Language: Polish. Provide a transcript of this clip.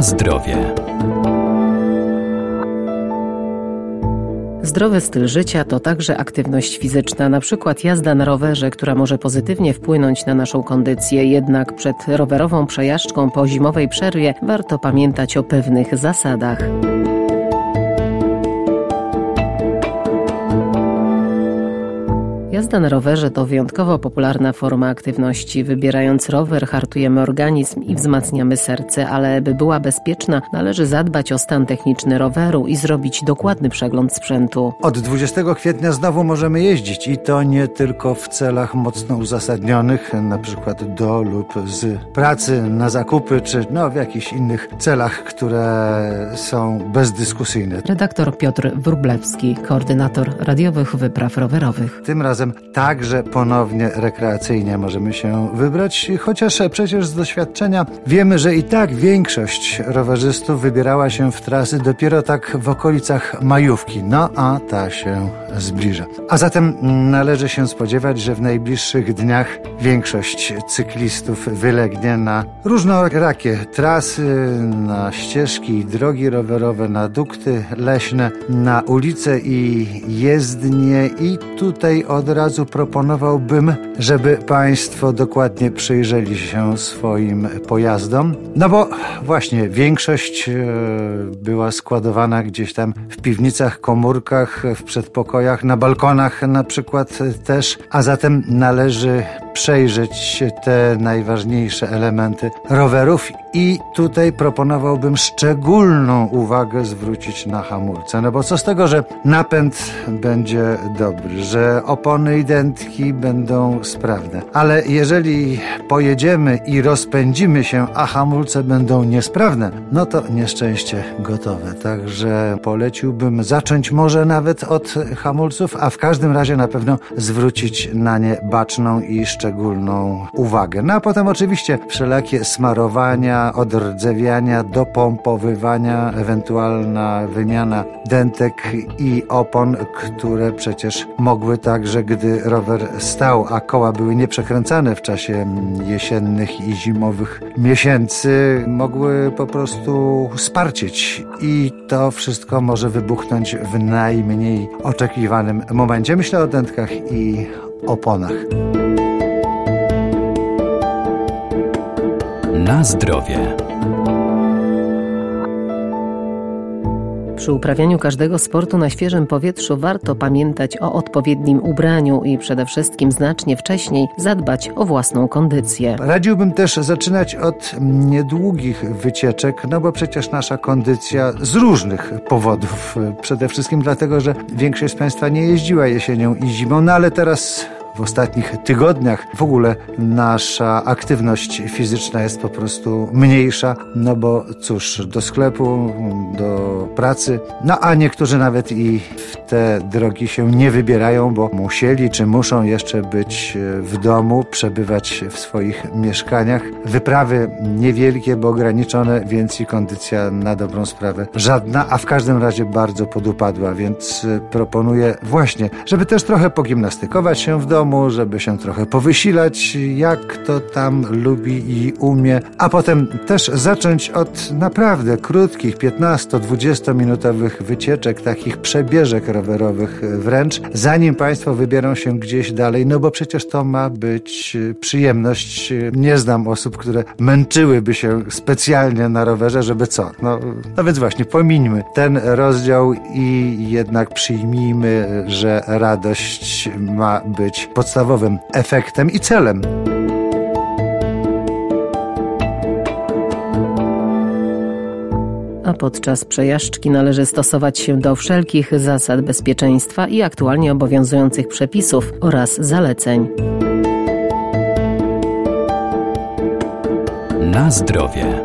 Zdrowie. Zdrowy styl życia to także aktywność fizyczna, na przykład jazda na rowerze, która może pozytywnie wpłynąć na naszą kondycję. Jednak przed rowerową przejażdżką po zimowej przerwie warto pamiętać o pewnych zasadach. Jazda na rowerze to wyjątkowo popularna forma aktywności. Wybierając rower, hartujemy organizm i wzmacniamy serce, ale by była bezpieczna, należy zadbać o stan techniczny roweru i zrobić dokładny przegląd sprzętu. Od 20 kwietnia znowu możemy jeździć i to nie tylko w celach mocno uzasadnionych, na przykład do lub z pracy, na zakupy, czy no, w jakichś innych celach, które są bezdyskusyjne. Redaktor Piotr Wrublewski, koordynator radiowych wypraw rowerowych. Tym razem także ponownie rekreacyjnie możemy się wybrać, chociaż przecież z doświadczenia wiemy, że i tak większość rowerzystów wybierała się w trasy dopiero tak w okolicach majówki, no a ta się zbliża. A zatem należy się spodziewać, że w najbliższych dniach większość cyklistów wylegnie na różnorakie trasy, na ścieżki i drogi rowerowe, na dukty leśne, na ulice i jezdnie i tutaj od razu proponowałbym, żeby Państwo dokładnie przyjrzeli się swoim pojazdom. No bo właśnie większość e, była składowana gdzieś tam w piwnicach, komórkach, w przedpokojach, na balkonach na przykład też, a zatem należy przejrzeć te najważniejsze elementy rowerów i tutaj proponowałbym szczególną uwagę zwrócić na hamulce. No bo co z tego, że napęd będzie dobry, że opony i dętki będą sprawne, ale jeżeli pojedziemy i rozpędzimy się, a hamulce będą niesprawne, no to nieszczęście gotowe. Także poleciłbym zacząć może nawet od hamulców, a w każdym razie na pewno zwrócić na nie baczną i szczególną szczególną uwagę. No a potem oczywiście wszelakie smarowania, odrdzewiania, dopompowywania, ewentualna wymiana dentek i opon, które przecież mogły także, gdy rower stał, a koła były nieprzekręcane w czasie jesiennych i zimowych miesięcy, mogły po prostu sparcieć i to wszystko może wybuchnąć w najmniej oczekiwanym momencie. Myślę o dentkach i oponach. Na zdrowie. Przy uprawianiu każdego sportu na świeżym powietrzu warto pamiętać o odpowiednim ubraniu i przede wszystkim znacznie wcześniej zadbać o własną kondycję. Radziłbym też zaczynać od niedługich wycieczek, no bo przecież nasza kondycja z różnych powodów, przede wszystkim dlatego, że większość z Państwa nie jeździła jesienią i zimą, no ale teraz w ostatnich tygodniach w ogóle nasza aktywność fizyczna jest po prostu mniejsza, no bo cóż, do sklepu, do pracy, no a niektórzy nawet i w te drogi się nie wybierają, bo musieli czy muszą jeszcze być w domu, przebywać w swoich mieszkaniach. Wyprawy niewielkie, bo ograniczone, więc i kondycja na dobrą sprawę żadna, a w każdym razie bardzo podupadła, więc proponuję właśnie, żeby też trochę pogimnastykować się w domu, domu, żeby się trochę powysilać, jak to tam lubi i umie, a potem też zacząć od naprawdę krótkich, 15-20 minutowych wycieczek, takich przebieżek rowerowych wręcz, zanim Państwo wybiorą się gdzieś dalej, no bo przecież to ma być przyjemność. Nie znam osób, które męczyłyby się specjalnie na rowerze, żeby co? No, no więc właśnie, pomińmy ten rozdział i jednak przyjmijmy, że radość ma być podstawowym efektem i celem. A podczas przejażdżki należy stosować się do wszelkich zasad bezpieczeństwa i aktualnie obowiązujących przepisów oraz zaleceń. Na zdrowie.